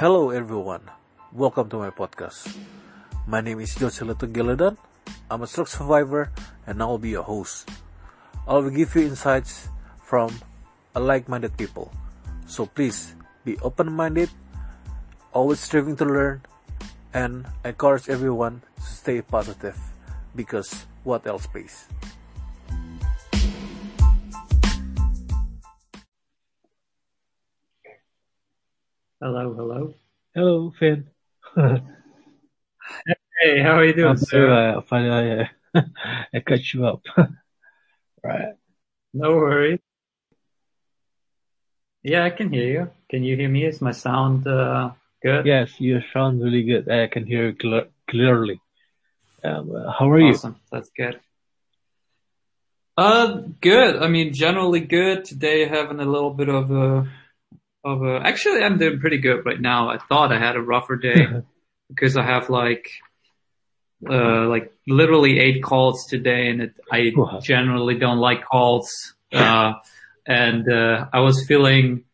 Hello everyone, welcome to my podcast. My name is Josela Tunggeladan. I'm a stroke survivor and I will be your host. I will give you insights from a like-minded people. So please be open-minded, always striving to learn, and encourage everyone to stay positive because what else pays? Hello, hello. Hello, Finn. Hey, how are you doing, I'm sir? very well. Finally, I, I cut you up. right. No worries. Yeah, I can hear you. Can you hear me? Is my sound uh, good? Yes, you sound really good. I can hear you clear, clearly. Um, uh, how are you? Awesome. That's good. Uh, good. I mean, generally good. Today having a little bit of a, of a, actually I'm doing pretty good right now. I thought I had a rougher day because I have like, uh, like literally eight calls today and it, I Wow. generally don't like calls. Uh, and, uh, I was feeling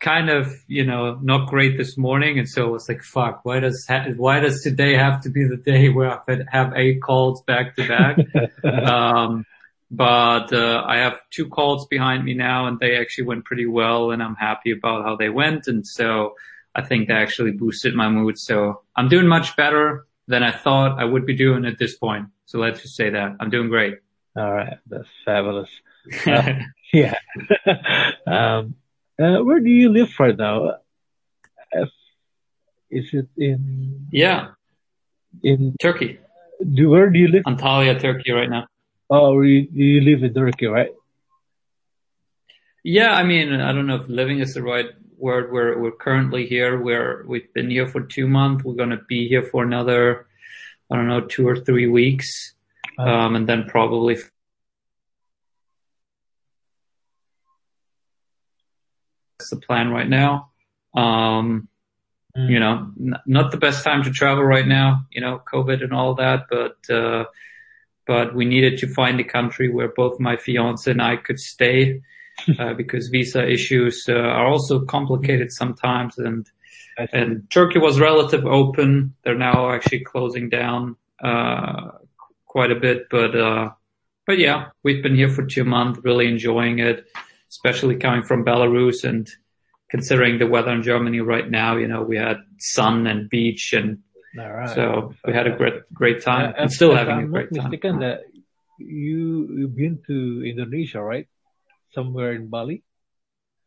kind of, you know, not great this morning. And so I was like, fuck, why does, ha- why does today have to be the day where I have eight calls back to back? um, but uh, I have two calls behind me now, and they actually went pretty well, and I'm happy about how they went, and so I think they actually boosted my mood. So I'm doing much better than I thought I would be doing at this point. So let's just say that I'm doing great. All right, that's fabulous. Uh, yeah. um, uh, where do you live right now? Is it in yeah, in? Turkey, Do where do you live? Antalya, Turkey, right now. Oh, you, you live in Turkey, right? Yeah, I mean, I don't know if living is the right word. We're we're currently here. We're we've been here for two months. We're gonna be here for another, I don't know, two or three weeks, Uh, um, and then probably that's the plan right now. Um, mm, you know, n- not the best time to travel right now. You know, COVID and all that, but uh, but we needed to find a country where both my fiance and I could stay uh, because visa issues uh, are also complicated sometimes. And and Turkey was relative open. They're now actually closing down uh, quite a bit, but uh, but yeah, we've been here for two months, really enjoying it, especially coming from Belarus and considering the weather in Germany right now. You know, we had sun and beach, and All right. so we had a great great time. Uh, and still if having a I'm great not time. mistaken, that you you've been to Indonesia, right? Somewhere in Bali.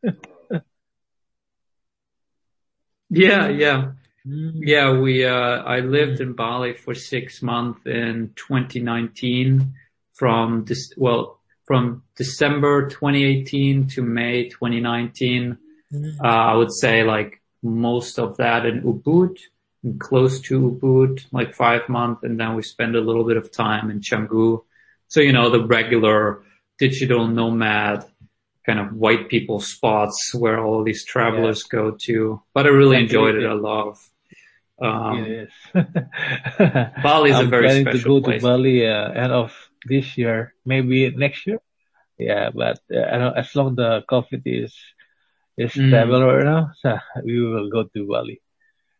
Yeah, yeah. Mm. Yeah, we, uh, I lived in Bali for six months in 2019 from this, well, from December 2018 to May 2019. Mm. Uh, I would say like most of that in Ubud and close to Ubud, like five months. And then we spend a little bit of time in Canggu. So, you know, the regular digital nomad kind of white people spots where all these travelers go to. But I really enjoyed it I love. Um, is. Bali is a I'm very planning to go place. to Bali uh, end of this year, maybe next year. Yeah, but uh, I don't, as long the COVID is is Mm. stable right now, so we will go to Bali.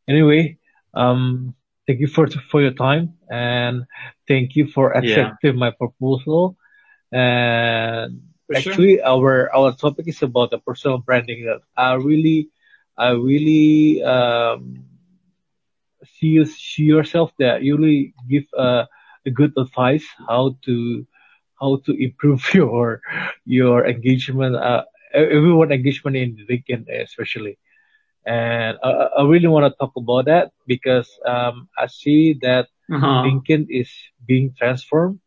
Anyway, um, thank you for for your time and thank you for accepting my proposal. And For sure. actually, our our topic is about the personal branding. That I really, I really um, see you see yourself that you really give uh, a good advice how to how to improve your your engagement. Uh, everyone engagement in LinkedIn especially. And I, I really want to talk about that because um, I see that Uh-huh. LinkedIn is being transformed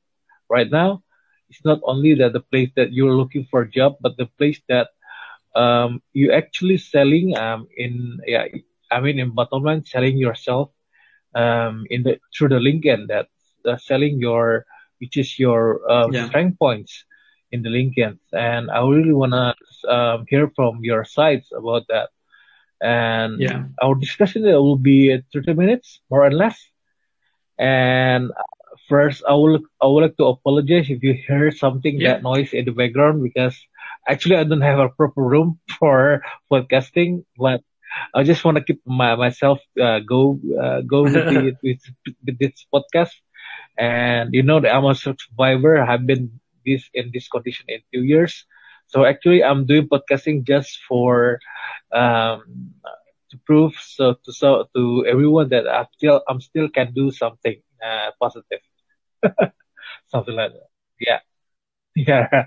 right now. It's not only that the place that you're looking for a job, but the place that um, you actually selling um, in yeah, I mean in bottom line selling yourself um, in the through the LinkedIn that uh, selling your which is your um, Yeah. strength points in the LinkedIn. And I really wanna um, hear from your sides about that. And Yeah. our discussion will be uh, 30 minutes more or less. And first, I will I would like to apologize if you hear something Yeah. that noise in the background because actually I don't have a proper room for podcasting, but I just want to keep my, myself uh, go uh, go with, the, with, with this podcast. And you know, that I'm a survivor. I have been this in this condition in two years. So actually, I'm doing podcasting just for um, to prove so to so to everyone that I still I'm still can do something uh, positive, something like that. Yeah, yeah.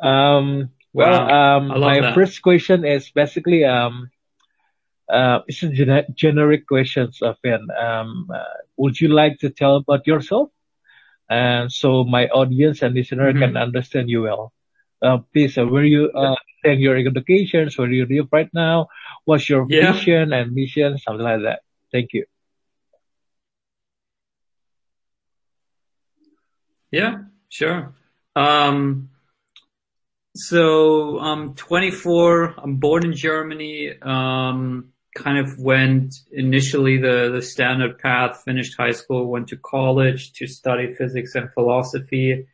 Um, well, wow. um, my that. first question is basically um, uh, it's a gen- generic question, Sofian. Um, uh, would you like to tell about yourself? And so my audience and listener mm-hmm. can understand you well. Uh, please, uh, where you uh, your educations, where you live right now, what's your yeah. vision and mission, something like that. Thank you. Yeah, sure. Um, so I'm 24. I'm born in Germany. Um, kind of went initially the, the standard path, finished high school, went to college to study physics and philosophy.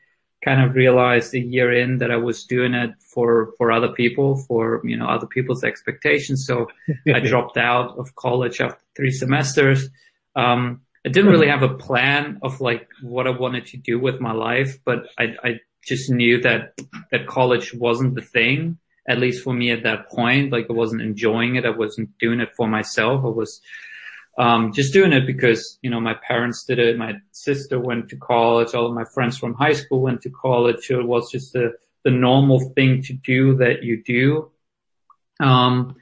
Kind of realized a year in that I was doing it for, for other people, for, you know, other people's expectations. So I dropped out of college after three semesters. Um, I didn't really have a plan of like what I wanted to do with my life, but I, I just knew that, that college wasn't the thing, at least for me at that point. Like I wasn't enjoying it. I wasn't doing it for myself. I was, um, just doing it because, you know, my parents did it. My sister went to college. All of my friends from high school went to college. So it was just the, the normal thing to do that you do. Um,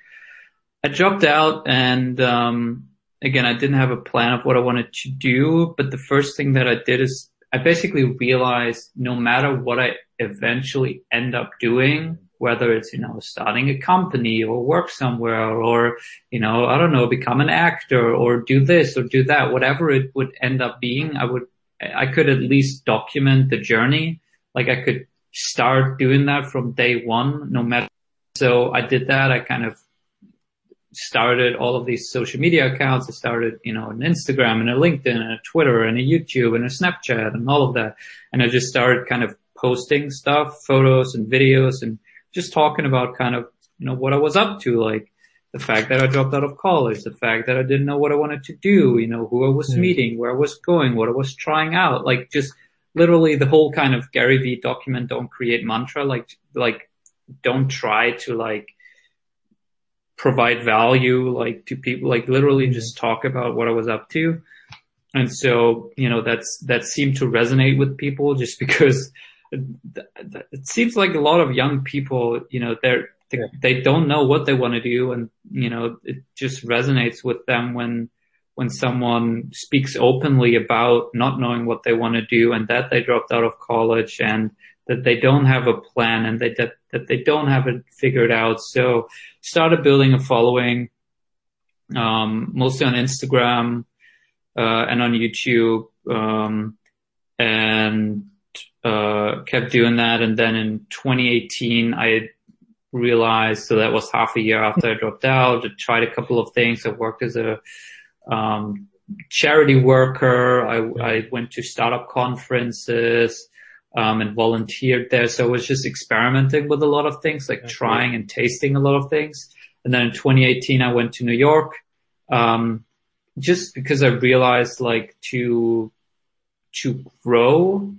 I dropped out and, um, again, I didn't have a plan of what I wanted to do, but the first thing that I did is I basically realized no matter what I eventually end up doing, whether it's, you know, starting a company or work somewhere or, you know, I don't know, become an actor or do this or do that, whatever it would end up being, I would, I could at least document the journey. Like I could start doing that from day one, no matter. So I did that. I kind of started all of these social media accounts. I started, you know, an Instagram and a LinkedIn and a Twitter and a YouTube and a Snapchat and all of that. And I just started kind of posting stuff, photos and videos and just talking about kind of, you know, what I was up to, like the fact that I dropped out of college, the fact that I didn't know what I wanted to do, you know, who I was meeting, where I was going, what I was trying out, like just literally the whole kind of Gary Vee document, don't create mantra, like, like don't try to like, provide value like to people, like literally mm-hmm. just talk about what I was up to. And so, you know, that's, that seemed to resonate with people just because it seems like a lot of young people, you know, they're, they, yeah. they don't know what they want to do. And, you know, it just resonates with them when, when someone speaks openly about not knowing what they want to do and that they dropped out of college and that they don't have a plan and they, that, that they don't have it figured out. So started building a following, um, mostly on Instagram, uh, and on YouTube, um, and, uh, kept doing that. And then in 2018, I realized, so that was half a year after I dropped out, I tried a couple of things. I worked as a, um, charity worker. I, I went to startup conferences um, and volunteered there. So I was just experimenting with a lot of things, like trying and tasting a lot of things. And then in 2018, I went to New York, um, just because I realized like to, to grow,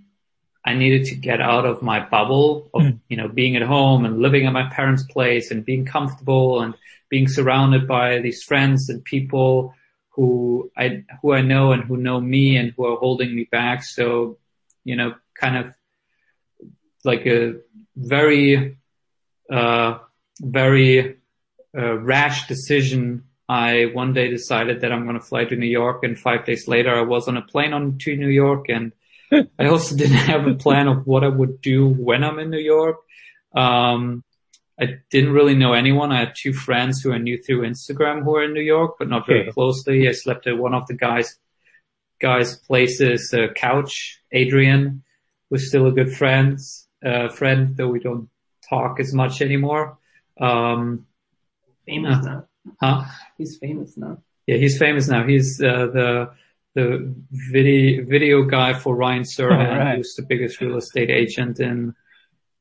I needed to get out of my bubble of, mm. you know, being at home and living at my parents' place and being comfortable and being surrounded by these friends and people who I, who I know and who know me and who are holding me back. So, you know, kind of like a very, uh, very uh, rash decision. I one day decided that I'm going to fly to New York, and five days later, I was on a plane on to New York, and I also didn't have a plan of what I would do when I'm in New York. Um, I didn't really know anyone. I had two friends who I knew through Instagram who were in New York, but not very closely. I slept at one of the guys guys' places, uh, couch. Adrian was still a good friend uh, friend, though we don't talk as much anymore. Um, famous uh, now. Huh? He's famous now. Yeah, he's famous now. He's uh, the the video video guy for Ryan Serhant, right. who's the biggest real estate agent in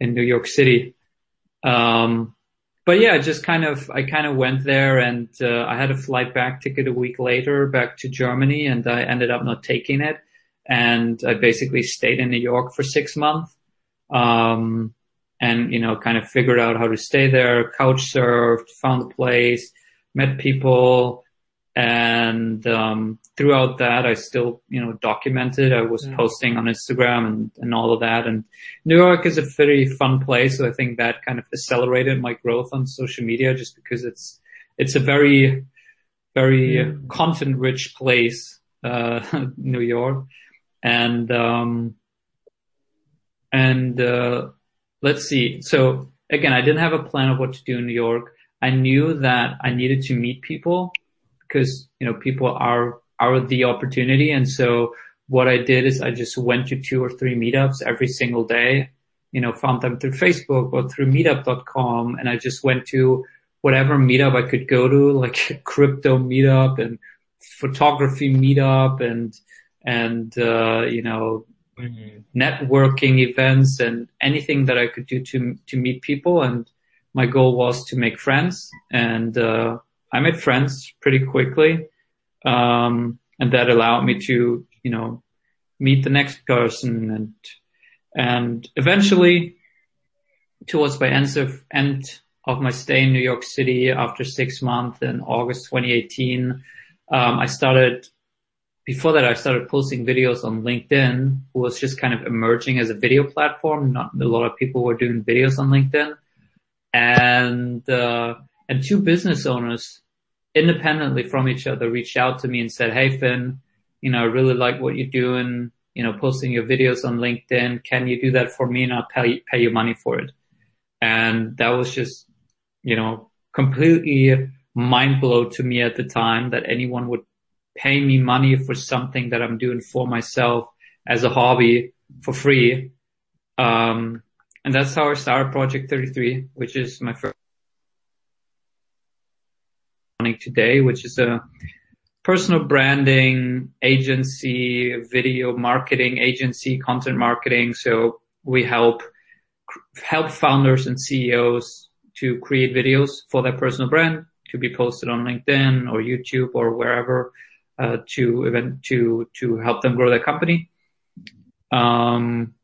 in New York City. Um, but yeah, just kind of, I kind of went there and, uh, I had a flight back ticket a week later back to Germany and I ended up not taking it. And I basically stayed in New York for six months. Um, and, you know, kind of figured out how to stay there, couch surfed, found a place, met people, and um, throughout that, I still, you know, documented. I was posting on Instagram and, and all of that. And New York is a very fun place. So I think that kind of accelerated my growth on social media just because it's, it's a very, very mm. content rich place, uh, New York. And, um, and, uh, let's see. So again, I didn't have a plan of what to do in New York. I knew that I needed to meet people because, you know, people are, are the opportunity. And so what I did is I just went to two or three meetups every single day, you know, found them through Facebook or through meetup.com. And I just went to whatever meetup I could go to, like crypto meetup and photography meetup and, and, uh, you know, mm-hmm. networking events and anything that I could do to, to meet people. And my goal was to make friends and, uh, I made friends pretty quickly. Um, and that allowed me to, you know, meet the next person and, and eventually towards the end of, end of my stay in New York City after six months in August 2018, um, I started, before that I started posting videos on LinkedIn, who was just kind of emerging as a video platform. Not a lot of people were doing videos on LinkedIn and, uh, and two business owners independently from each other reached out to me and said, Hey, Finn, you know, I really like what you're doing, you know, posting your videos on LinkedIn. Can you do that for me and I'll pay, pay you money for it? And that was just, you know, completely mind blow to me at the time that anyone would pay me money for something that I'm doing for myself as a hobby for free. Um, and that's how I started Project 33, which is my first today, which is a personal branding agency, video marketing agency, content marketing. So we help help founders and CEOs to create videos for their personal brand to be posted on LinkedIn or YouTube or wherever uh, to event to to help them grow their company. Um,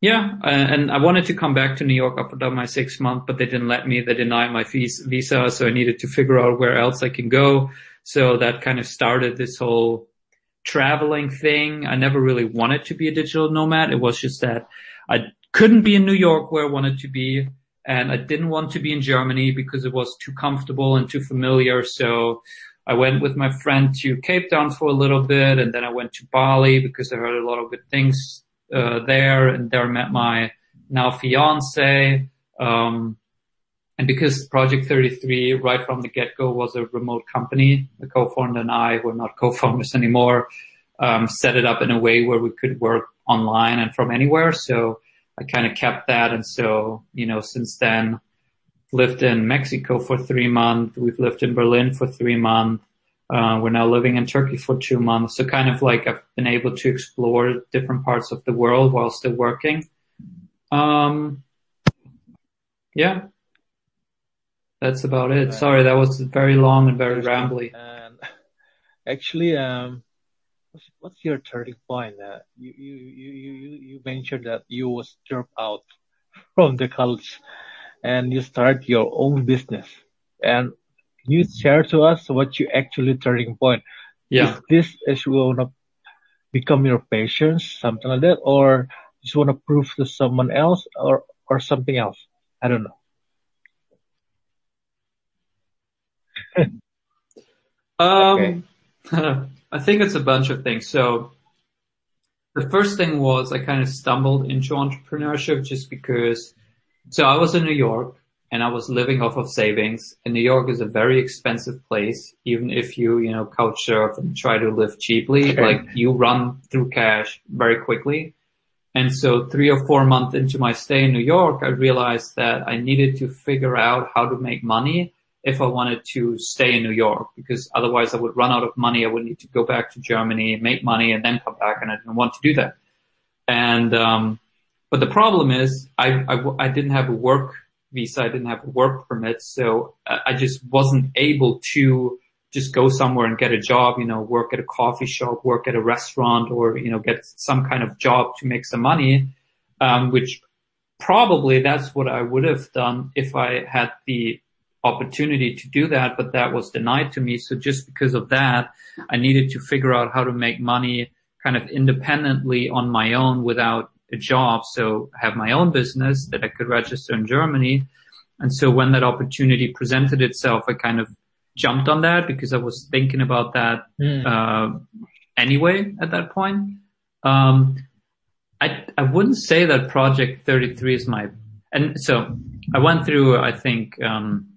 yeah, uh, and I wanted to come back to New York after my six month, but they didn't let me. They denied my visa, so I needed to figure out where else I can go. So that kind of started this whole traveling thing. I never really wanted to be a digital nomad. It was just that I couldn't be in New York where I wanted to be, and I didn't want to be in Germany because it was too comfortable and too familiar. So I went with my friend to Cape Town for a little bit, and then I went to Bali because I heard a lot of good things uh, there, and there met my now fiance. Um, and because Project 33 right from the get-go was a remote company, the co-founder and I were not co-founders anymore, um, set it up in a way where we could work online and from anywhere. So I kind of kept that. And so, you know, since then lived in Mexico for three months. We've lived in Berlin for three months. Uh, we're now living in Turkey for two months. So kind of like I've been able to explore different parts of the world while still working. Um, yeah, that's about it. Sorry, that was very long and very rambly. And actually, um, what's, what's your turning point? Uh, you, you, you, you, you mentioned that you was dropped out from the college and you start your own business. And you share to us what you actually turning point? Yeah. Is this is wanna become your passion, something like that, or just want to prove to someone else, or or something else? I don't know. um, I think it's a bunch of things. So the first thing was I kind of stumbled into entrepreneurship just because. So I was in New York and I was living off of savings. And New York is a very expensive place, even if you, you know, couch surf and try to live cheaply, okay. like you run through cash very quickly. And so three or four months into my stay in New York, I realized that I needed to figure out how to make money if I wanted to stay in New York, because otherwise I would run out of money. I would need to go back to Germany, make money and then come back. And I didn't want to do that. And, um, but the problem is I, I, I didn't have a work visa. I didn't have a work permit. So I just wasn't able to just go somewhere and get a job, you know, work at a coffee shop, work at a restaurant or, you know, get some kind of job to make some money. Um, which probably that's what I would have done if I had the opportunity to do that, but that was denied to me. So just because of that, I needed to figure out how to make money kind of independently on my own without a job. So I have my own business that I could register in Germany. And so when that opportunity presented itself, I kind of jumped on that because I was thinking about that, mm. uh, anyway at that point. Um, I, I wouldn't say that project 33 is my, and so I went through, I think, um,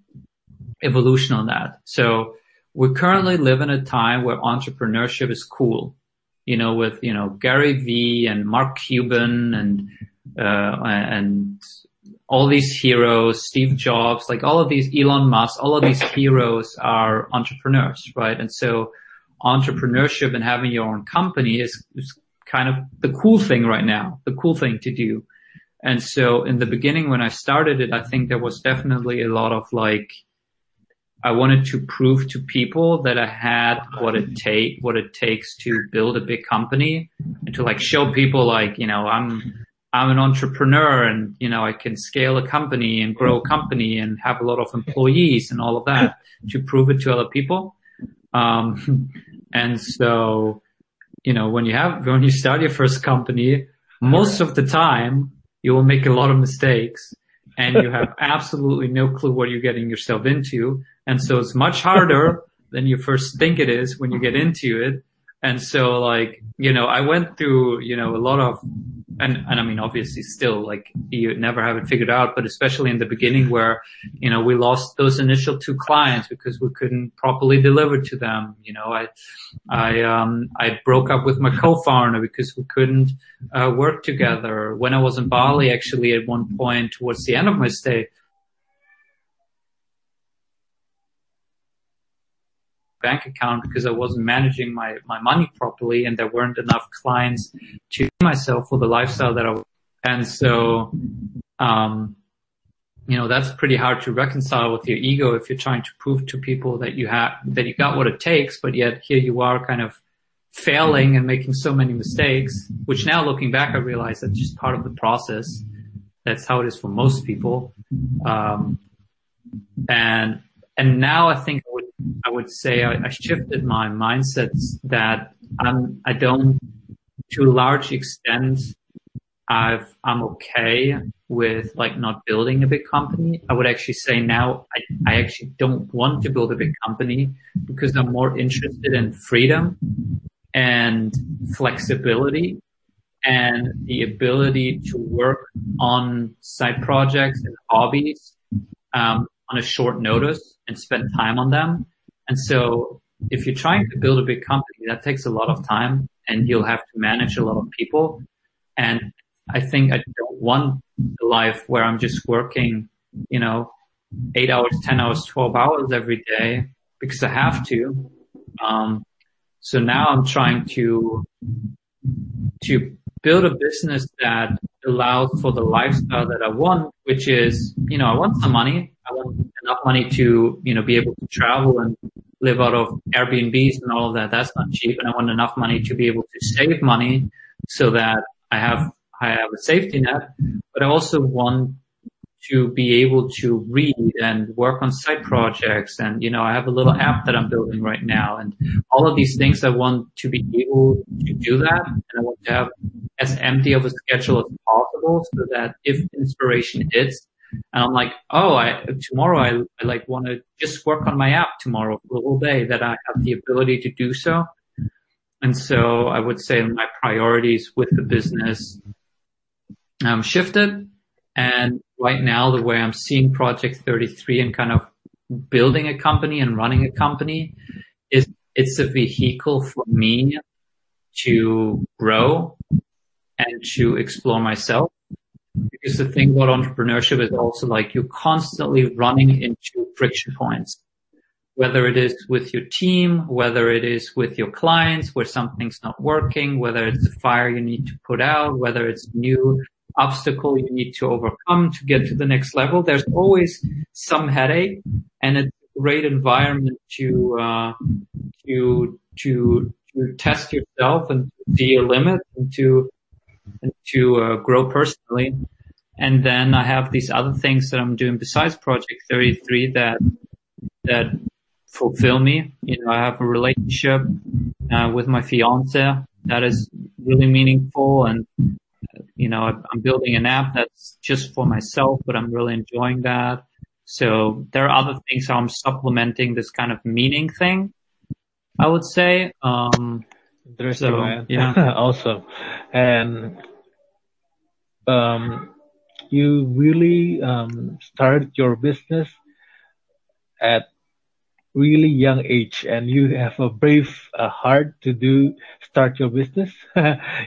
evolution on that. So we currently live in a time where entrepreneurship is cool, you know, with, you know, Gary Vee and Mark Cuban and, uh, and all these heroes, Steve Jobs, like all of these Elon Musk, all of these heroes are entrepreneurs, right? And so entrepreneurship and having your own company is, is kind of the cool thing right now, the cool thing to do. And so in the beginning when I started it, I think there was definitely a lot of like, I wanted to prove to people that I had what it take, what it takes to build a big company and to like show people like, you know, I'm, I'm an entrepreneur and, you know, I can scale a company and grow a company and have a lot of employees and all of that to prove it to other people. Um, and so, you know, when you have, when you start your first company, most of the time you will make a lot of mistakes and you have absolutely no clue what you're getting yourself into. And so it's much harder than you first think it is when you get into it. And so like, you know, I went through, you know, a lot of, and, and I mean, obviously still like you never have it figured out, but especially in the beginning where, you know, we lost those initial two clients because we couldn't properly deliver to them. You know, I, I, um, I broke up with my co-founder because we couldn't, uh, work together. When I was in Bali, actually at one point towards the end of my stay, bank account because I wasn't managing my, my money properly and there weren't enough clients to myself for the lifestyle that I was. And so, um, you know, that's pretty hard to reconcile with your ego if you're trying to prove to people that you have, that you got what it takes, but yet here you are kind of failing and making so many mistakes, which now looking back, I realize that's just part of the process. That's how it is for most people. Um, and, and now I think I would say I, I shifted my mindset that I'm, I don't, to a large extent, I've, I'm okay with like not building a big company. I would actually say now I, I actually don't want to build a big company because I'm more interested in freedom and flexibility and the ability to work on side projects and hobbies um, on a short notice and spend time on them and so if you're trying to build a big company, that takes a lot of time and you'll have to manage a lot of people. And I think I don't want a life where I'm just working, you know, eight hours, 10 hours, 12 hours every day because I have to. Um, so now I'm trying to, to build a business that allows for the lifestyle that I want, which is, you know, I want some money. I want enough money to, you know, be able to travel and live out of Airbnbs and all of that. That's not cheap. And I want enough money to be able to save money so that I have, I have a safety net, but I also want to be able to read and work on side projects. And, you know, I have a little app that I'm building right now and all of these things I want to be able to do that. And I want to have as empty of a schedule as possible so that if inspiration hits, and I'm like, oh, I, tomorrow I, I like want to just work on my app tomorrow for the whole day that I have the ability to do so. And so I would say my priorities with the business um, shifted. And right now, the way I'm seeing Project 33 and kind of building a company and running a company is it's a vehicle for me to grow and to explore myself. Because the thing about entrepreneurship is also like you're constantly running into friction points. Whether it is with your team, whether it is with your clients where something's not working, whether it's a fire you need to put out, whether it's a new obstacle you need to overcome to get to the next level. There's always some headache and it's a great environment to, uh, to, to, to test yourself and see your limits and to, to uh, grow personally. And then I have these other things that I'm doing besides Project 33 that, that fulfill me. You know, I have a relationship uh, with my fiance that is really meaningful and you know, I'm building an app that's just for myself, but I'm really enjoying that. So there are other things how I'm supplementing this kind of meaning thing. I would say. Um, Interesting, so, man. Yeah. awesome. And, um, you really, um, started your business at really young age and you have a brave uh, heart to do start your business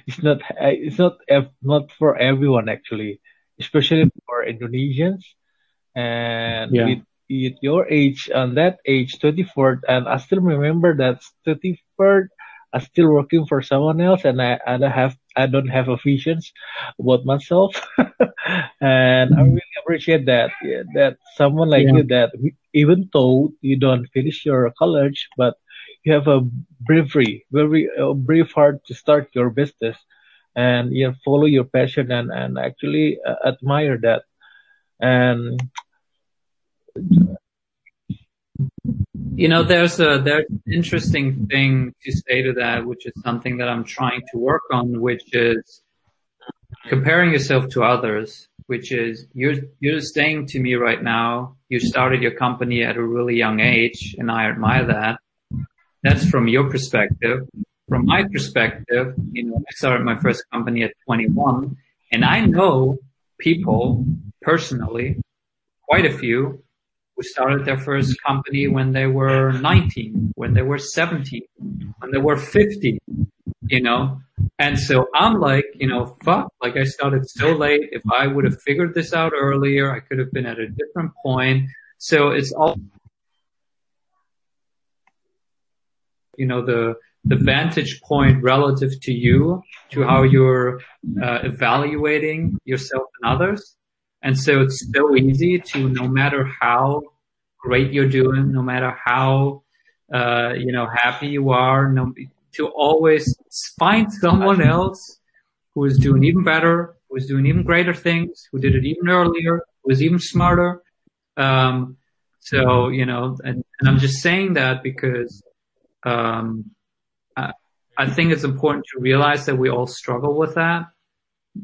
it's not it's not not for everyone actually especially for indonesians and yeah. with, with your age on that age 24 and i still remember that 34 i'm still working for someone else and i i don't have i don't have a visions about myself and i really appreciate that that someone like yeah. you that even though you don't finish your college, but you have a bravery, very a brave heart to start your business, and you follow your passion and and actually uh, admire that. And you know, there's a there's an interesting thing to say to that, which is something that I'm trying to work on, which is comparing yourself to others which is you're you're saying to me right now you started your company at a really young age and I admire that. That's from your perspective. From my perspective, you know, I started my first company at 21 and I know people personally, quite a few who started their first company when they were 19, when they were 17, when they were 50, you know, and so I'm like, you know, fuck, like I started so late. If I would have figured this out earlier, I could have been at a different point. So it's all, you know, the, the vantage point relative to you, to how you're uh, evaluating yourself and others. And so it's so easy to, no matter how great you're doing, no matter how, uh, you know, happy you are, no, to always find someone else who is doing even better, who is doing even greater things, who did it even earlier, who is even smarter. Um, so, you know, and, and, I'm just saying that because, um, I, I think it's important to realize that we all struggle with that.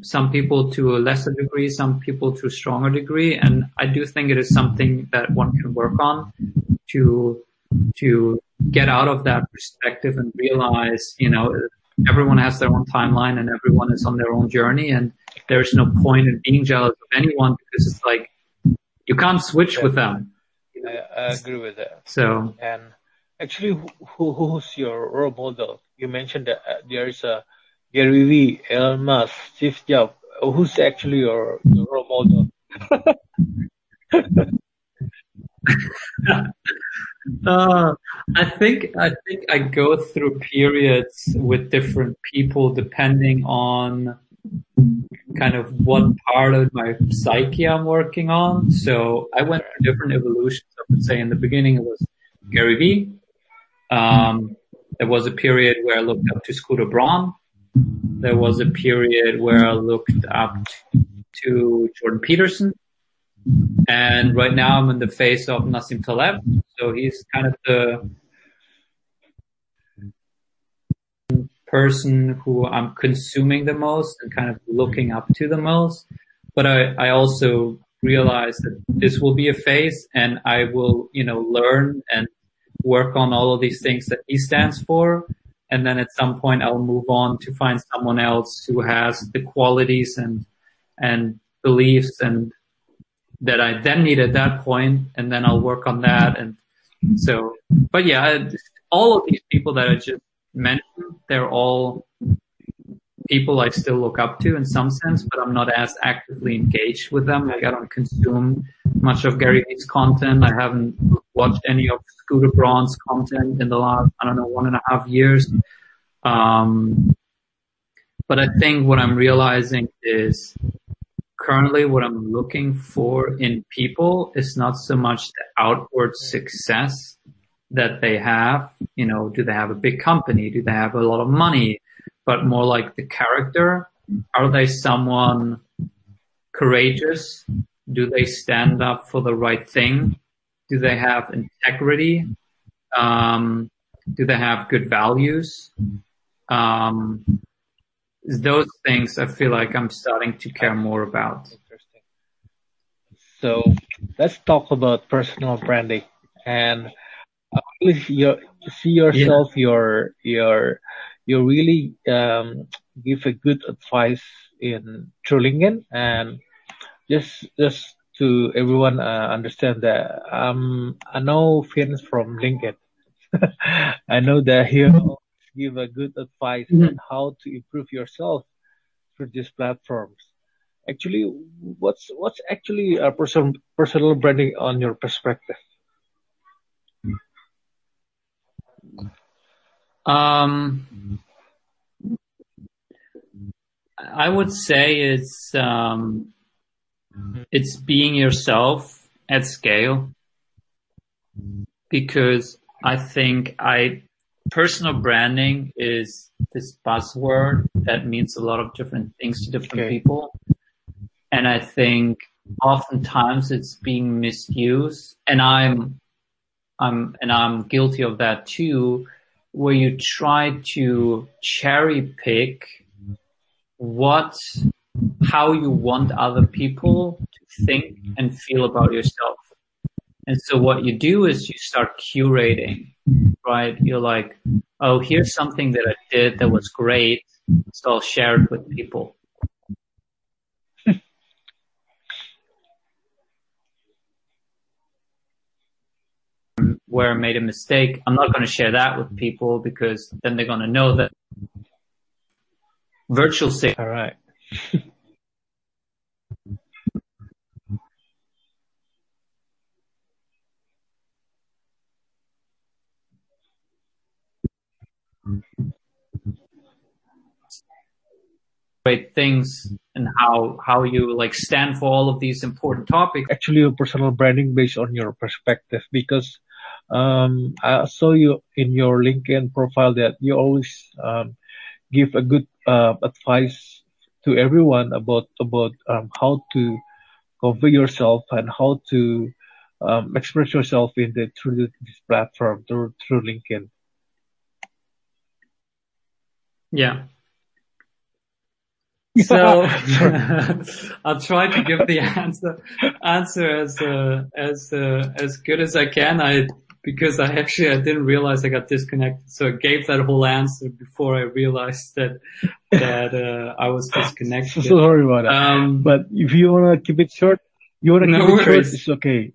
Some people to a lesser degree, some people to a stronger degree. And I do think it is something that one can work on to, to get out of that perspective and realize, you know, everyone has their own timeline and everyone is on their own journey and there's no point in being jealous of anyone because it's like you can't switch yeah. with them. I, I, agree with that. So, and actually, who, who's your role model? You mentioned that uh, there is a Gary Vee, Elon Musk, Steve Jobs. Who's actually your, your role model? Uh, I think I think I go through periods with different people depending on kind of what part of my psyche I'm working on. So I went through different evolutions. I would say in the beginning it was Gary Vee. Um, there was a period where I looked up to Scooter Braun. There was a period where I looked up to Jordan Peterson. And right now I'm in the face of Nassim Taleb. So he's kind of the person who I'm consuming the most and kind of looking up to the most. But I, I also realize that this will be a phase and I will, you know, learn and work on all of these things that he stands for. And then at some point I'll move on to find someone else who has the qualities and, and beliefs and that I then need at that point, and then I'll work on that. And so, but yeah, all of these people that I just mentioned, they're all people I still look up to in some sense, but I'm not as actively engaged with them. Like I don't consume much of Gary Vee's content. I haven't watched any of Scooter Braun's content in the last, I don't know, one and a half years. Um, but I think what I'm realizing is currently what I'm looking for in people is not so much the outward success that they have. You know, do they have a big company? Do they have a lot of money? But more like the character. Are they someone courageous? Do they stand up for the right thing? Do they have integrity? Um, do they have good values? Um, those things I feel like I'm starting to care more about. Interesting. So let's talk about personal branding and you see yourself yeah. you're you're you really um, give a good advice in through LinkedIn and just just to everyone uh, understand that um I know Vince from LinkedIn. I know that he give a good advice mm-hmm. on how to improve yourself through these platforms. Actually, what's what's actually a personal personal branding on your perspective? Um, I would say it's um, it's being yourself at scale because I think I personal branding is this buzzword that means a lot of different things to different okay. people. And I think oftentimes it's being misused and I'm, I'm, and I'm guilty of that too, where you try to cherry pick what, how you want other people to think and feel about yourself. And so what you do is you start curating, right? You're like, oh, here's something that I did that was great. So I'll share it with people. Where I made a mistake, I'm not going to share that with people because then they're going to know that virtual safety. All right. great things and how how you like stand for all of these important topics actually your personal branding based on your perspective because um, I saw you in your LinkedIn profile that you always um, give a good uh, advice to everyone about about um, how to convey yourself and how to um, express yourself in the through this platform through through LinkedIn. Yeah. So I'll try to give the answer answer as uh, as uh, as good as I can. I because I actually I didn't realize I got disconnected. So I gave that whole answer before I realized that that uh, I was disconnected. So sorry about that. Um, but if you wanna keep it short, you wanna no keep worries. it short. It's okay.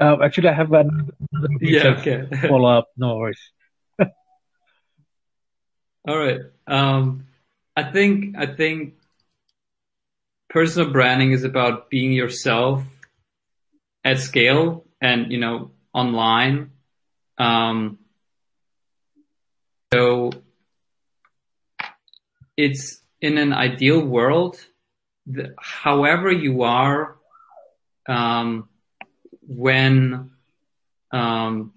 Uh, uh actually, I have another yeah, okay. follow up. No worries. All right. Um, I think I think personal branding is about being yourself at scale and you know online. Um, so it's in an ideal world, the, however you are, um, when, um,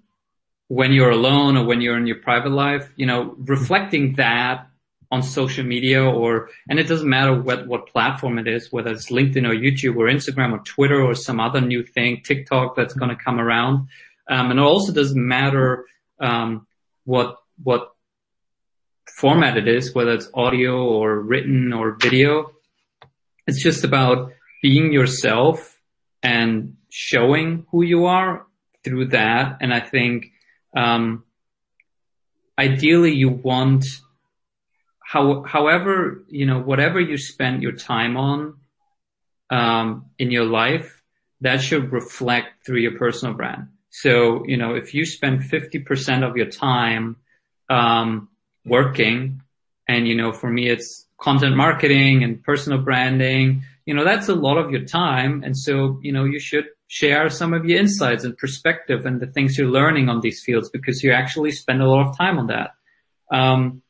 when you're alone or when you're in your private life, you know, reflecting that on social media or, and it doesn't matter what, what platform it is, whether it's LinkedIn or YouTube or Instagram or Twitter or some other new thing, TikTok that's going to come around. Um, and it also doesn't matter, um, what, what format it is, whether it's audio or written or video. It's just about being yourself and showing who you are through that. And I think, um, ideally you want how, however, you know, whatever you spend your time on, um, in your life, that should reflect through your personal brand. So, you know, if you spend 50% of your time, um, working and, you know, for me, it's content marketing and personal branding, you know, that's a lot of your time. And so, you know, you should share some of your insights and perspective and the things you're learning on these fields because you actually spend a lot of time on that. Um,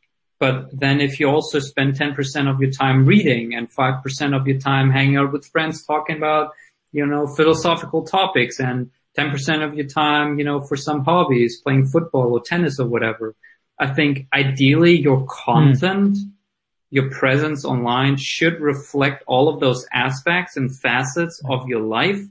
But then if you also spend 10% of your time reading and 5% of your time hanging out with friends talking about, you know, philosophical topics and 10% of your time, you know, for some hobbies, playing football or tennis or whatever. I think ideally your content, mm. your presence online should reflect all of those aspects and facets of your life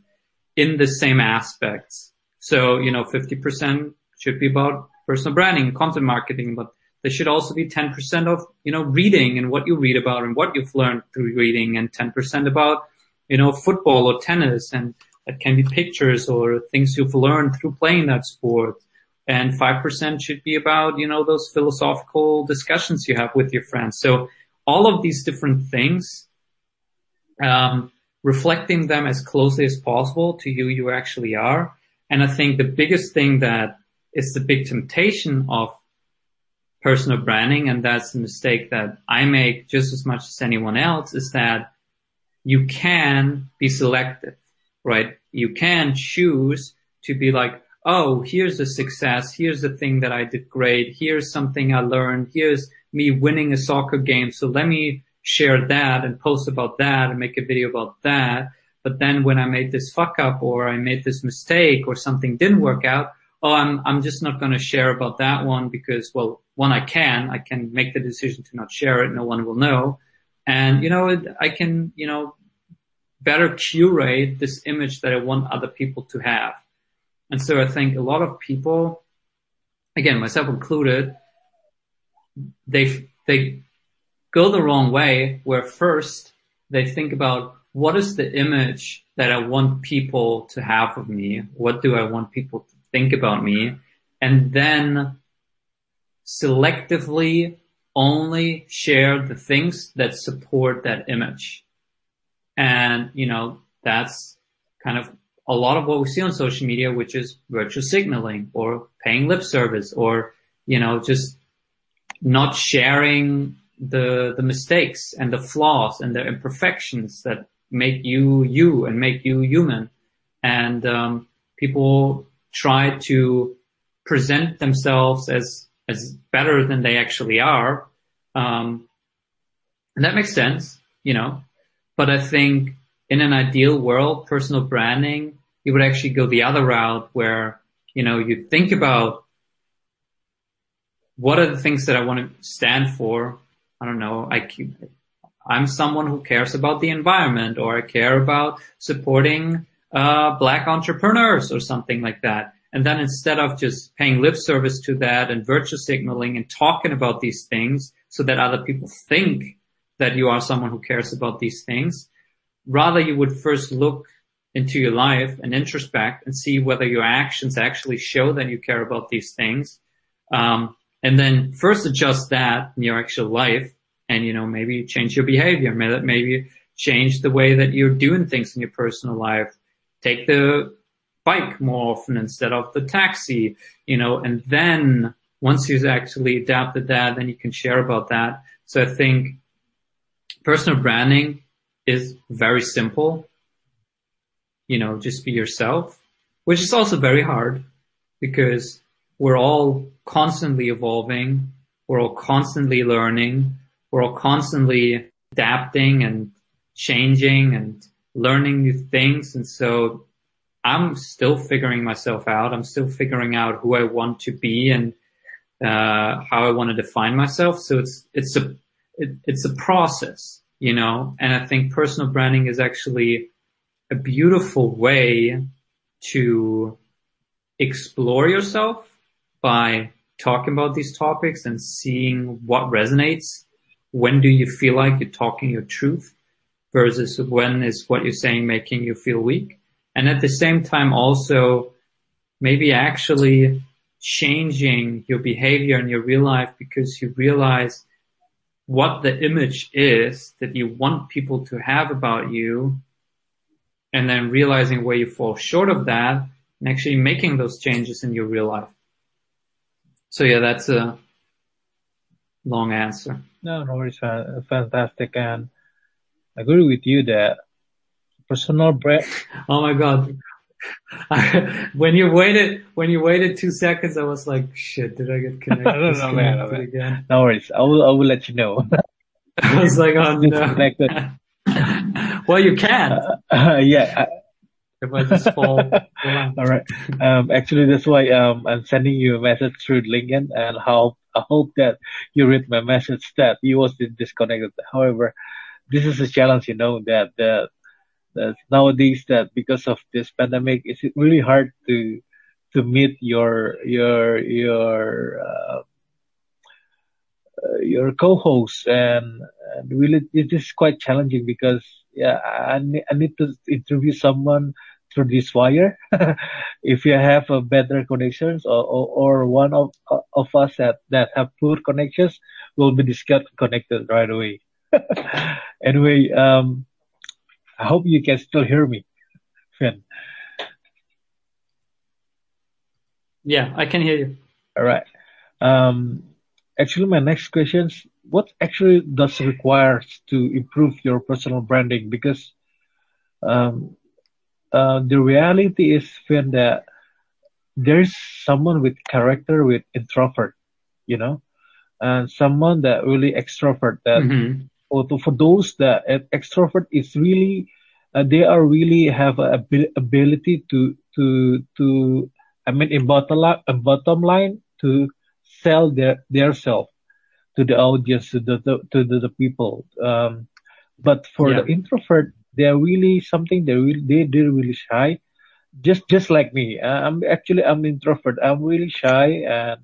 in the same aspects. So, you know, 50% should be about personal branding, content marketing, but there should also be 10% of, you know, reading and what you read about and what you've learned through reading and 10% about, you know, football or tennis and that can be pictures or things you've learned through playing that sport. And 5% should be about, you know, those philosophical discussions you have with your friends. So all of these different things, um, reflecting them as closely as possible to who you actually are. And I think the biggest thing that is the big temptation of personal branding, and that's a mistake that I make just as much as anyone else, is that you can be selective, right? You can choose to be like, oh, here's a success, here's the thing that I did great, here's something I learned, here's me winning a soccer game, so let me share that and post about that and make a video about that. But then when I made this fuck up or I made this mistake or something didn't work out, oh, I'm, I'm just not going to share about that one because, well, one, I can, I can make the decision to not share it. No one will know. And, you know, I can, you know, better curate this image that I want other people to have. And so I think a lot of people, again, myself included, they, they go the wrong way where first they think about what is the image that I want people to have of me? What do I want people to think about me and then selectively only share the things that support that image. And, you know, that's kind of a lot of what we see on social media, which is virtue signaling or paying lip service or, you know, just not sharing the, the mistakes and the flaws and the imperfections that make you you and make you human. And, um, people try to present themselves as as better than they actually are. Um, and that makes sense, you know. But I think in an ideal world, personal branding, you would actually go the other route where, you know, you think about what are the things that I want to stand for. I don't know. I keep, I'm someone who cares about the environment or I care about supporting uh, black entrepreneurs or something like that. And then instead of just paying lip service to that and virtue signaling and talking about these things so that other people think that you are someone who cares about these things, rather you would first look into your life and introspect and see whether your actions actually show that you care about these things. Um, and then first adjust that in your actual life and, you know, maybe change your behavior, maybe change the way that you're doing things in your personal life take the bike more often instead of the taxi, you know, and then once you've actually adapted that, then you can share about that. So I think personal branding is very simple. You know, just be yourself, which is also very hard because we're all constantly evolving. We're all constantly learning. We're all constantly adapting and changing and learning new things. And so I'm still figuring myself out. I'm still figuring out who I want to be and, uh, how I want to define myself. So it's, it's a, it, it's a process, you know, and I think personal branding is actually a beautiful way to explore yourself by talking about these topics and seeing what resonates. When do you feel like you're talking your truth? Versus when is what you're saying making you feel weak. And at the same time also maybe actually changing your behavior in your real life because you realize what the image is that you want people to have about you and then realizing where you fall short of that and actually making those changes in your real life. So yeah, that's a long answer. No, no, it's fantastic. And agree with you that personal brand. Oh my God. when you waited, when you waited two seconds, I was like, shit, did I get connected? No, no, no, man, no, man. No worries. I will, I will let you know. I was like, oh no. Disconnected. well, you can Uh, yeah. if I just fall. All right. Um, actually, that's why um, I'm sending you a message through LinkedIn, and how I hope that you read my message that you was disconnected. However, this is a challenge, you know, that that, that nowadays that because of this pandemic, it's really hard to to meet your your your uh, uh, your co-hosts. And, and really it is quite challenging because yeah I need, I need to interview someone through this wire. If you have a better connections or, or, or one of of us that that have poor connections will be disconnected right away anyway um I hope you can still hear me Finn Yeah, I can hear you. All right. Um, actually, my next question is what actually does require to improve your personal branding? Because um, uh, the reality is, Finn, that there's someone with character with introvert, you know, and someone that really extrovert. That Mhm. for, for those that extrovert is really, uh, they are really have a abil- ability to to to I mean, in bottom line, in bottom line, to sell their their self to the audience, to the, the to the, the people. Um, but for Yeah. the introvert, they're really something. They really they they're really shy, just just like me. I'm actually I'm introvert. I'm really shy, and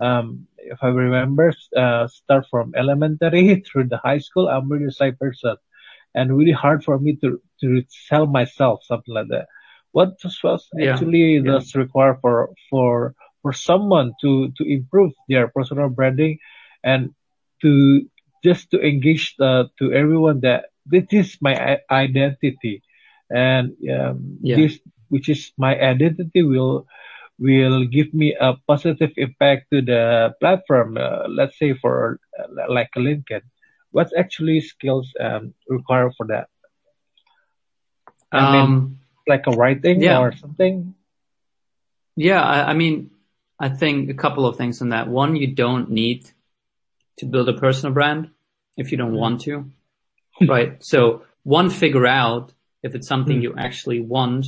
um, if I remember, uh, start from elementary through the high school, I'm really shy person, and really hard for me to to sell myself, something like that. What was Yeah. actually Yeah. does require for for for someone to to improve their personal branding and to just to engage uh, to everyone that this is my identity and um, Yeah. this which is my identity will will give me a positive impact to the platform uh, let's say for uh, like a linkedin what's actually skills um, required for that I mean- Um, like a writing Yeah. or something Yeah, I, I mean, I think a couple of things on that. One, you don't need to build a personal brand if you don't want to, right? So one, figure out if it's something Mm. you actually want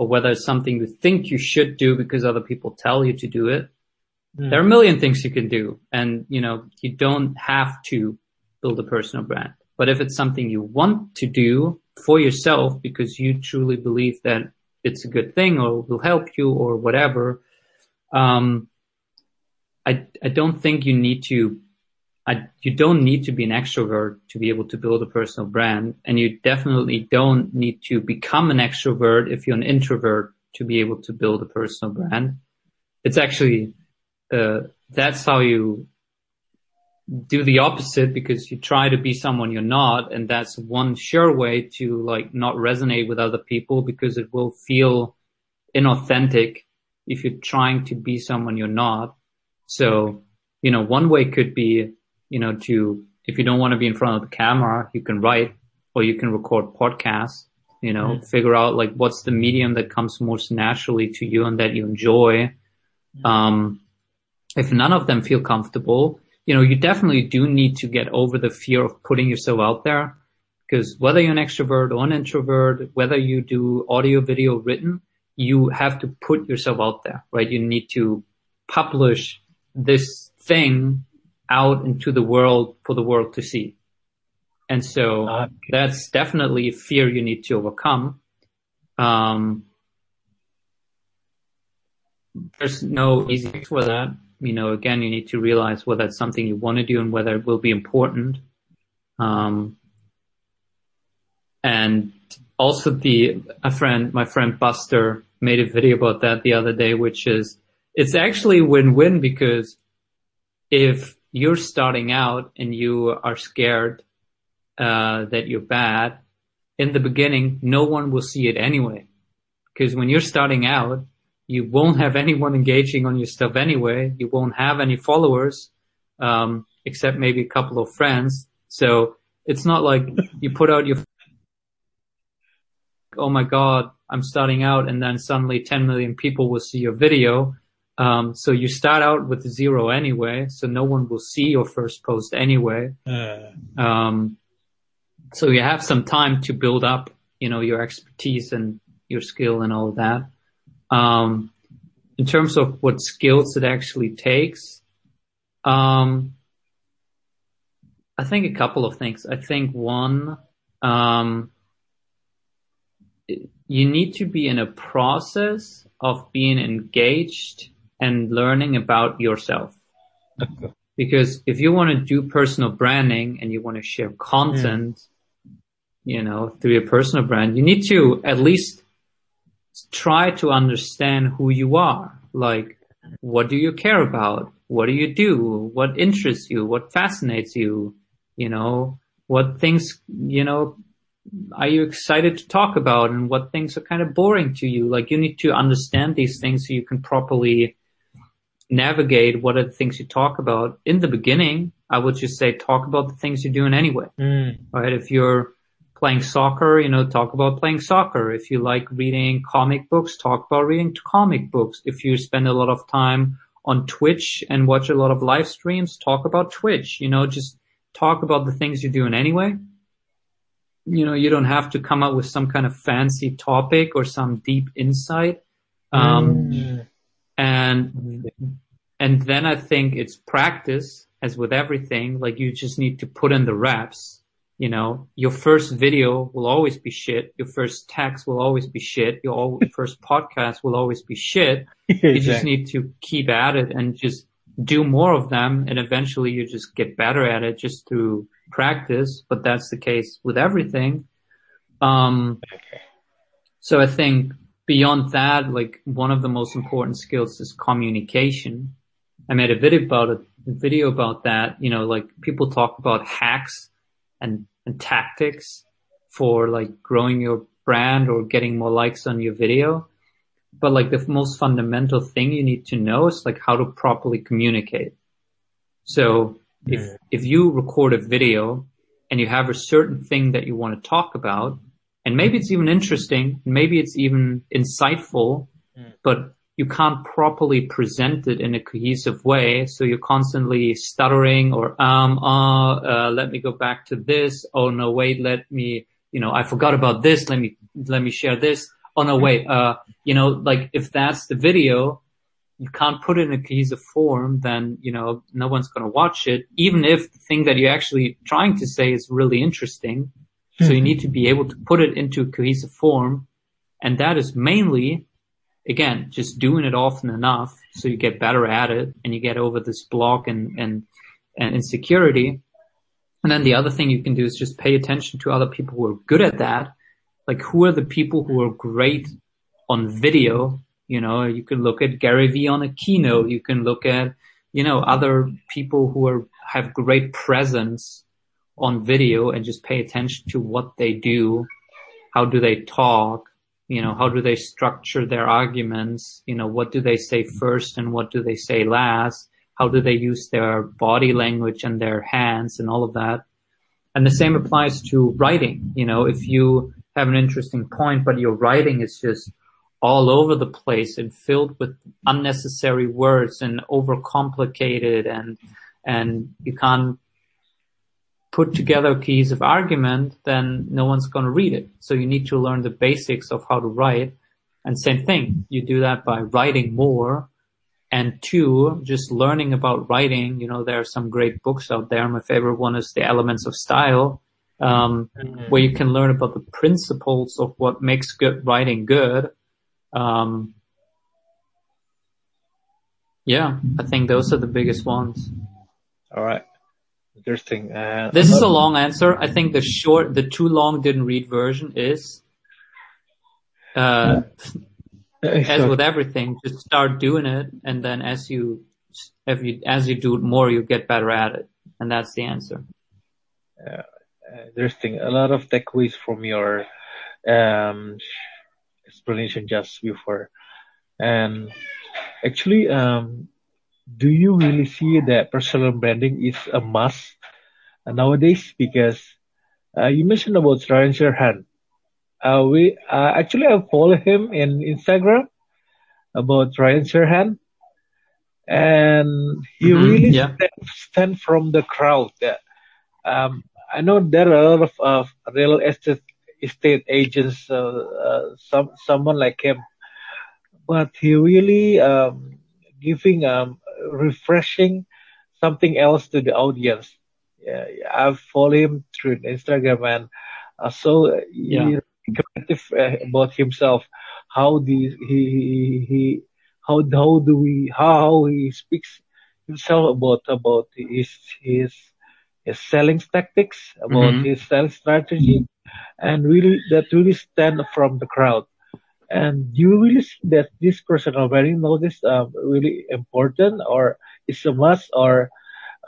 or whether it's something you think you should do because other people tell you to do it. There are a million things you can do and, you know, you don't have to build a personal brand. But if it's something you want to do for yourself because you truly believe that it's a good thing or will help you or whatever, um, I, I don't think you need to, I, you don't need to be an extrovert to be able to build a personal brand. And you definitely don't need to become an extrovert if you're an introvert to be able to build a personal brand. It's actually, uh, that's how you do the opposite because you try to be someone you're not. And that's one sure way to like not resonate with other people because it will feel inauthentic if you're trying to be someone you're not. So, you know, one way could be, you know, to, if you don't want to be in front of the camera, you can write or you can record podcasts, you know, figure out like what's the medium that comes most naturally to you and that you enjoy. Um, if none of them feel comfortable, you know, you definitely do need to get over the fear of putting yourself out there because whether you're an extrovert or an introvert, whether you do audio, video, written, you have to put yourself out there, right? You need to publish this thing out into the world for the world to see. And so Uh, that's definitely a fear you need to overcome. Um, there's no easy fix for that. You know, again, you need to realize whether it's something you want to do and whether it will be important. Um, and also the, a friend, my friend Buster made a video about that the other day, which is, it's actually win-win because if you're starting out and you are scared, uh, that you're bad, in the beginning, no one will see it anyway. Because when you're starting out, you won't have anyone engaging on your stuff anyway. You won't have any followers, um, except maybe a couple of friends. So it's not like you put out your, oh my God, I'm starting out and then suddenly 10 million people will see your video. Um, so you start out with zero anyway, so no one will see your first post anyway. Uh, Um, so you have some time to build up, you know, your expertise and your skill and all of that. Um, in terms of what skills it actually takes, um, I think a couple of things. I think one, um, you need to be in a process of being engaged and learning about yourself. Because if you want to do personal branding and you want to share content, mm. you know, through your personal brand, you need to at least try to understand who you are. Like, what do you care about? What do you do? What interests you? What fascinates you? You know, what things, you know, are you excited to talk about and what things are kind of boring to you? Like you need to understand these things so you can properly navigate what are the things you talk about. In the beginning, I would just say talk about the things you're doing anyway mm, right? If you're playing soccer, you know, talk about playing soccer. If you like reading comic books, talk about reading comic books. If you spend a lot of time on Twitch and watch a lot of live streams, talk about Twitch, you know, just talk about the things you're doing anyway. You know, you don't have to come up with some kind of fancy topic or some deep insight. Um, mm, and and then I think it's practice as with everything. Like you just need to put in the reps. You know, your first video will always be shit. Your first text will always be shit. Your al- first podcast will always be shit. You just need to keep at it and just do more of them. And eventually you just get better at it just through practice. But that's the case with everything. Um, Okay. so I think beyond that, like one of the most important skills is communication. I made a video about it, a video about that. You know, like people talk about hacks and, and tactics for like growing your brand or getting more likes on your video. But like the most fundamental thing you need to know is like how to properly communicate. So if, if you record a video and you have a certain thing that you want to talk about, and maybe it's even interesting, maybe it's even insightful, Mm. but you can't properly present it in a cohesive way. So you're constantly stuttering or, um, uh, uh, let me go back to this. Oh no, wait, let me, you know, I forgot about this. Let me, let me share this. Oh no, wait, uh, you know, like if that's the video, you can't put it in a cohesive form, then, you know, no one's going to watch it, even if the thing that you're actually trying to say is really interesting. So you hmm. need to be able to put it into a cohesive form. And that is mainly, again, just doing it often enough so you get better at it and you get over this block and, and, and insecurity. And then the other thing you can do is just pay attention to other people who are good at that. Like who are the people who are great on video? You know, you can look at Gary Vee on a keynote. You can look at, you know, other people who are, have great presence on video and just pay attention to what they do. How do they talk? You know, how do they structure their arguments? You know, what do they say first and what do they say last? How do they use their body language and their hands and all of that? And the same applies to writing. You know, if you have an interesting point, but your writing is just all over the place and filled with unnecessary words and overcomplicated and, and you can't put together a of argument, then no one's going to read it. So you need to learn the basics of how to write. And same thing, you do that by writing more. And two, just learning about writing. You know, there are some great books out there. My favorite one is The Elements of Style, um, where you can learn about the principles of what makes good writing good. Um, yeah, I think those are the biggest ones. All right. Interesting. Uh, This is a long answer. I think the short, the too long didn't read version is, uh, as with everything, just start doing it, and then as you, if you, as you do it more, you get better at it, and that's the answer. uh, interesting. A lot of takeaways from your um, explanation just before. And actually, um, do you really see that personal branding is a must nowadays? Because uh, you mentioned about Ryan Serhant. uh, we uh, actually I follow him in Instagram about Ryan Serhant, and he Mhm, really yeah. stand, stand from the crowd. Yeah. Um, I know there are a lot of uh, real estate estate agents, uh, uh, some someone like him, but he really um, giving um, refreshing something else to the audience. Yeah, I follow him through Instagram and uh, so Yeah. creative uh, about himself. How the he he, he how how do we how he speaks himself about about his his his selling tactics about Mhm. his sales strategy and really that really stand from the crowd and you really see that this personal branding notice um, really important or it's a must or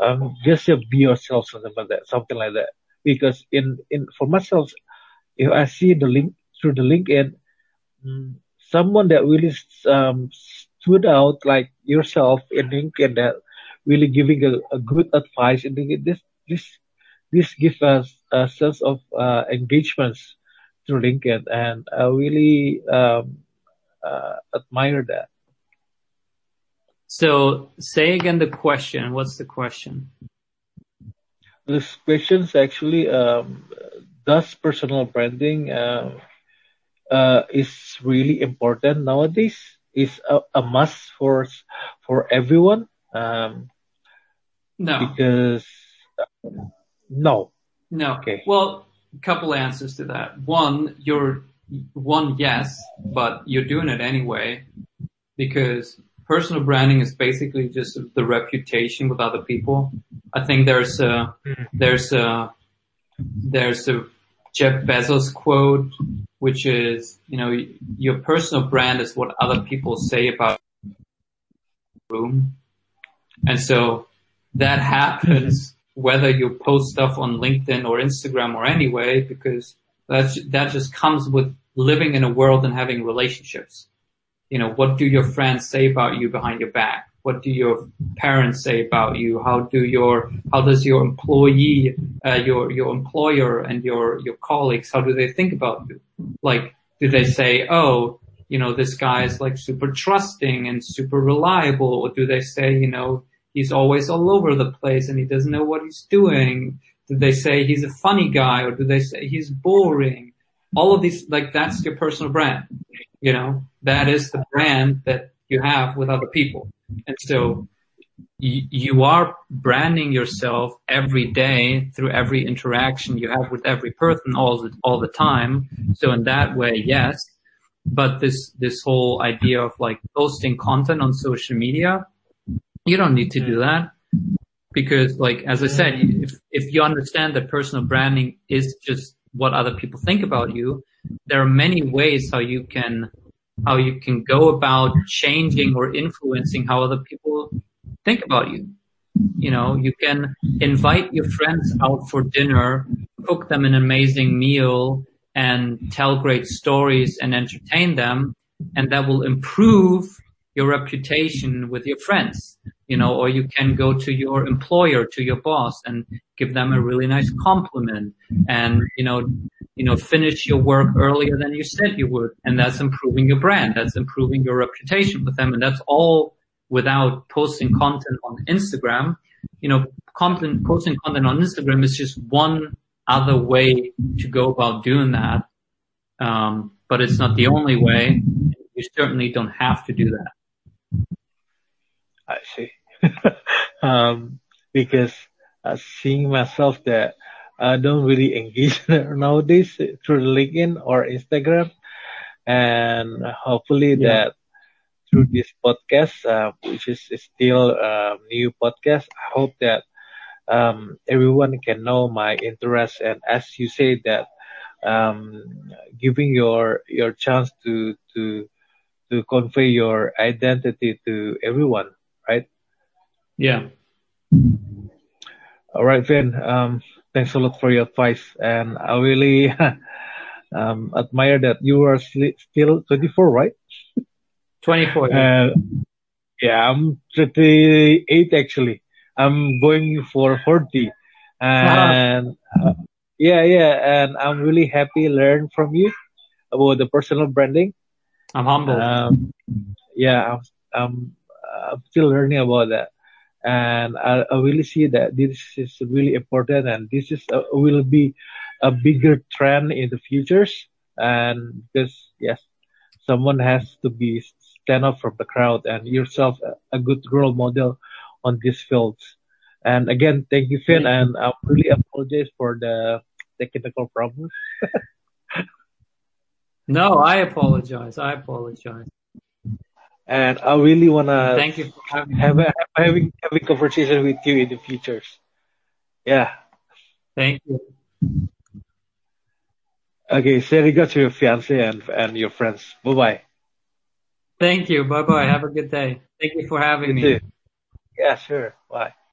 um, just be yourself something like that something like that? Because in in for myself if I see the link through the LinkedIn, mm, someone that really um, stood out like yourself in LinkedIn that really giving a, a good advice and this this this gives us a sense of uh, engagements through LinkedIn and I really um, uh, admire that. So say again the question. What's the question? This question is actually um, does personal branding uh, uh, is really important nowadays? Is a, a must for for everyone? Um, No. because no, No. Okay. Well, couple answers to that. One, you're one yes, but you're doing it anyway because personal branding is basically just the reputation with other people. I think there's a there's a there's a Jeff Bezos quote which is, you know, your personal brand is what other people say about room. And so that happens whether you post stuff on LinkedIn or Instagram or anyway, because that's, that just comes with living in a world and having relationships. You know, what do your friends say about you behind your back? What do your parents say about you? How do your, how does your employee, uh, your, your employer and your, your colleagues, how do they think about you? Like, do they say, oh, you know, this guy is like super trusting and super reliable? Or do they say, you know, he's always all over the place and he doesn't know what he's doing? Do they say he's a funny guy or do they say he's boring? All of these, like that's your personal brand. You know, that is the brand that you have with other people. And so you, you are branding yourself every day through every interaction you have with every person all the, all the time. So in that way, yes. But this, this whole idea of like posting content on social media, you don't need to do mm-hmm. that because like, as I said, mm-hmm. if, if you understand that personal branding is just what other people think about you, there are many ways how you can, how you can go about changing or influencing how other people think about you. You know, you can invite your friends out for dinner, cook them an amazing meal and tell great stories and entertain them. And that will improve your reputation with your friends, you know, or you can go to your employer, to your boss and give them a really nice compliment and, you know, you know, finish your work earlier than you said you would. And that's improving your brand. That's improving your reputation with them. And that's all without posting content on Instagram. You know, content, posting content on Instagram is just one other way to go about doing that. Um, but it's not the only way. You certainly don't have to do that. I see. um, because uh, seeing myself that I don't really engage nowadays through LinkedIn or Instagram, and hopefully Yeah. that through this podcast, uh, which is still a new podcast, I hope that um, everyone can know my interest and as you say that um, giving your your chance to to to convey your identity to everyone, right? Yeah. All right, Finn. Um, thanks a lot for your advice, and I really um, admire that you are still 24, right? 24. Uh, yeah, I'm 38 actually. I'm going for 40, and uh, yeah, yeah, and I'm really happy learn from you, about the personal branding. I'm humble. Um, yeah, I'm, I'm, I'm still learning about that. And I, I really see that this is really important and this is uh, will be a bigger trend in the futures. And because yes, someone has to be stand up from the crowd and yourself a, a good role model on these fields. And again, thank you, Finn, and I really apologize for the technical problems. no, I apologize. I apologize. And I really wanna Thank you for having have a, having having conversation with you in the futures. Yeah. Thank you. Okay, say regards to your fiance and and your friends. Bye bye. Thank you. Bye bye. Have a good day. Thank you for having me. Yeah, sure. Bye.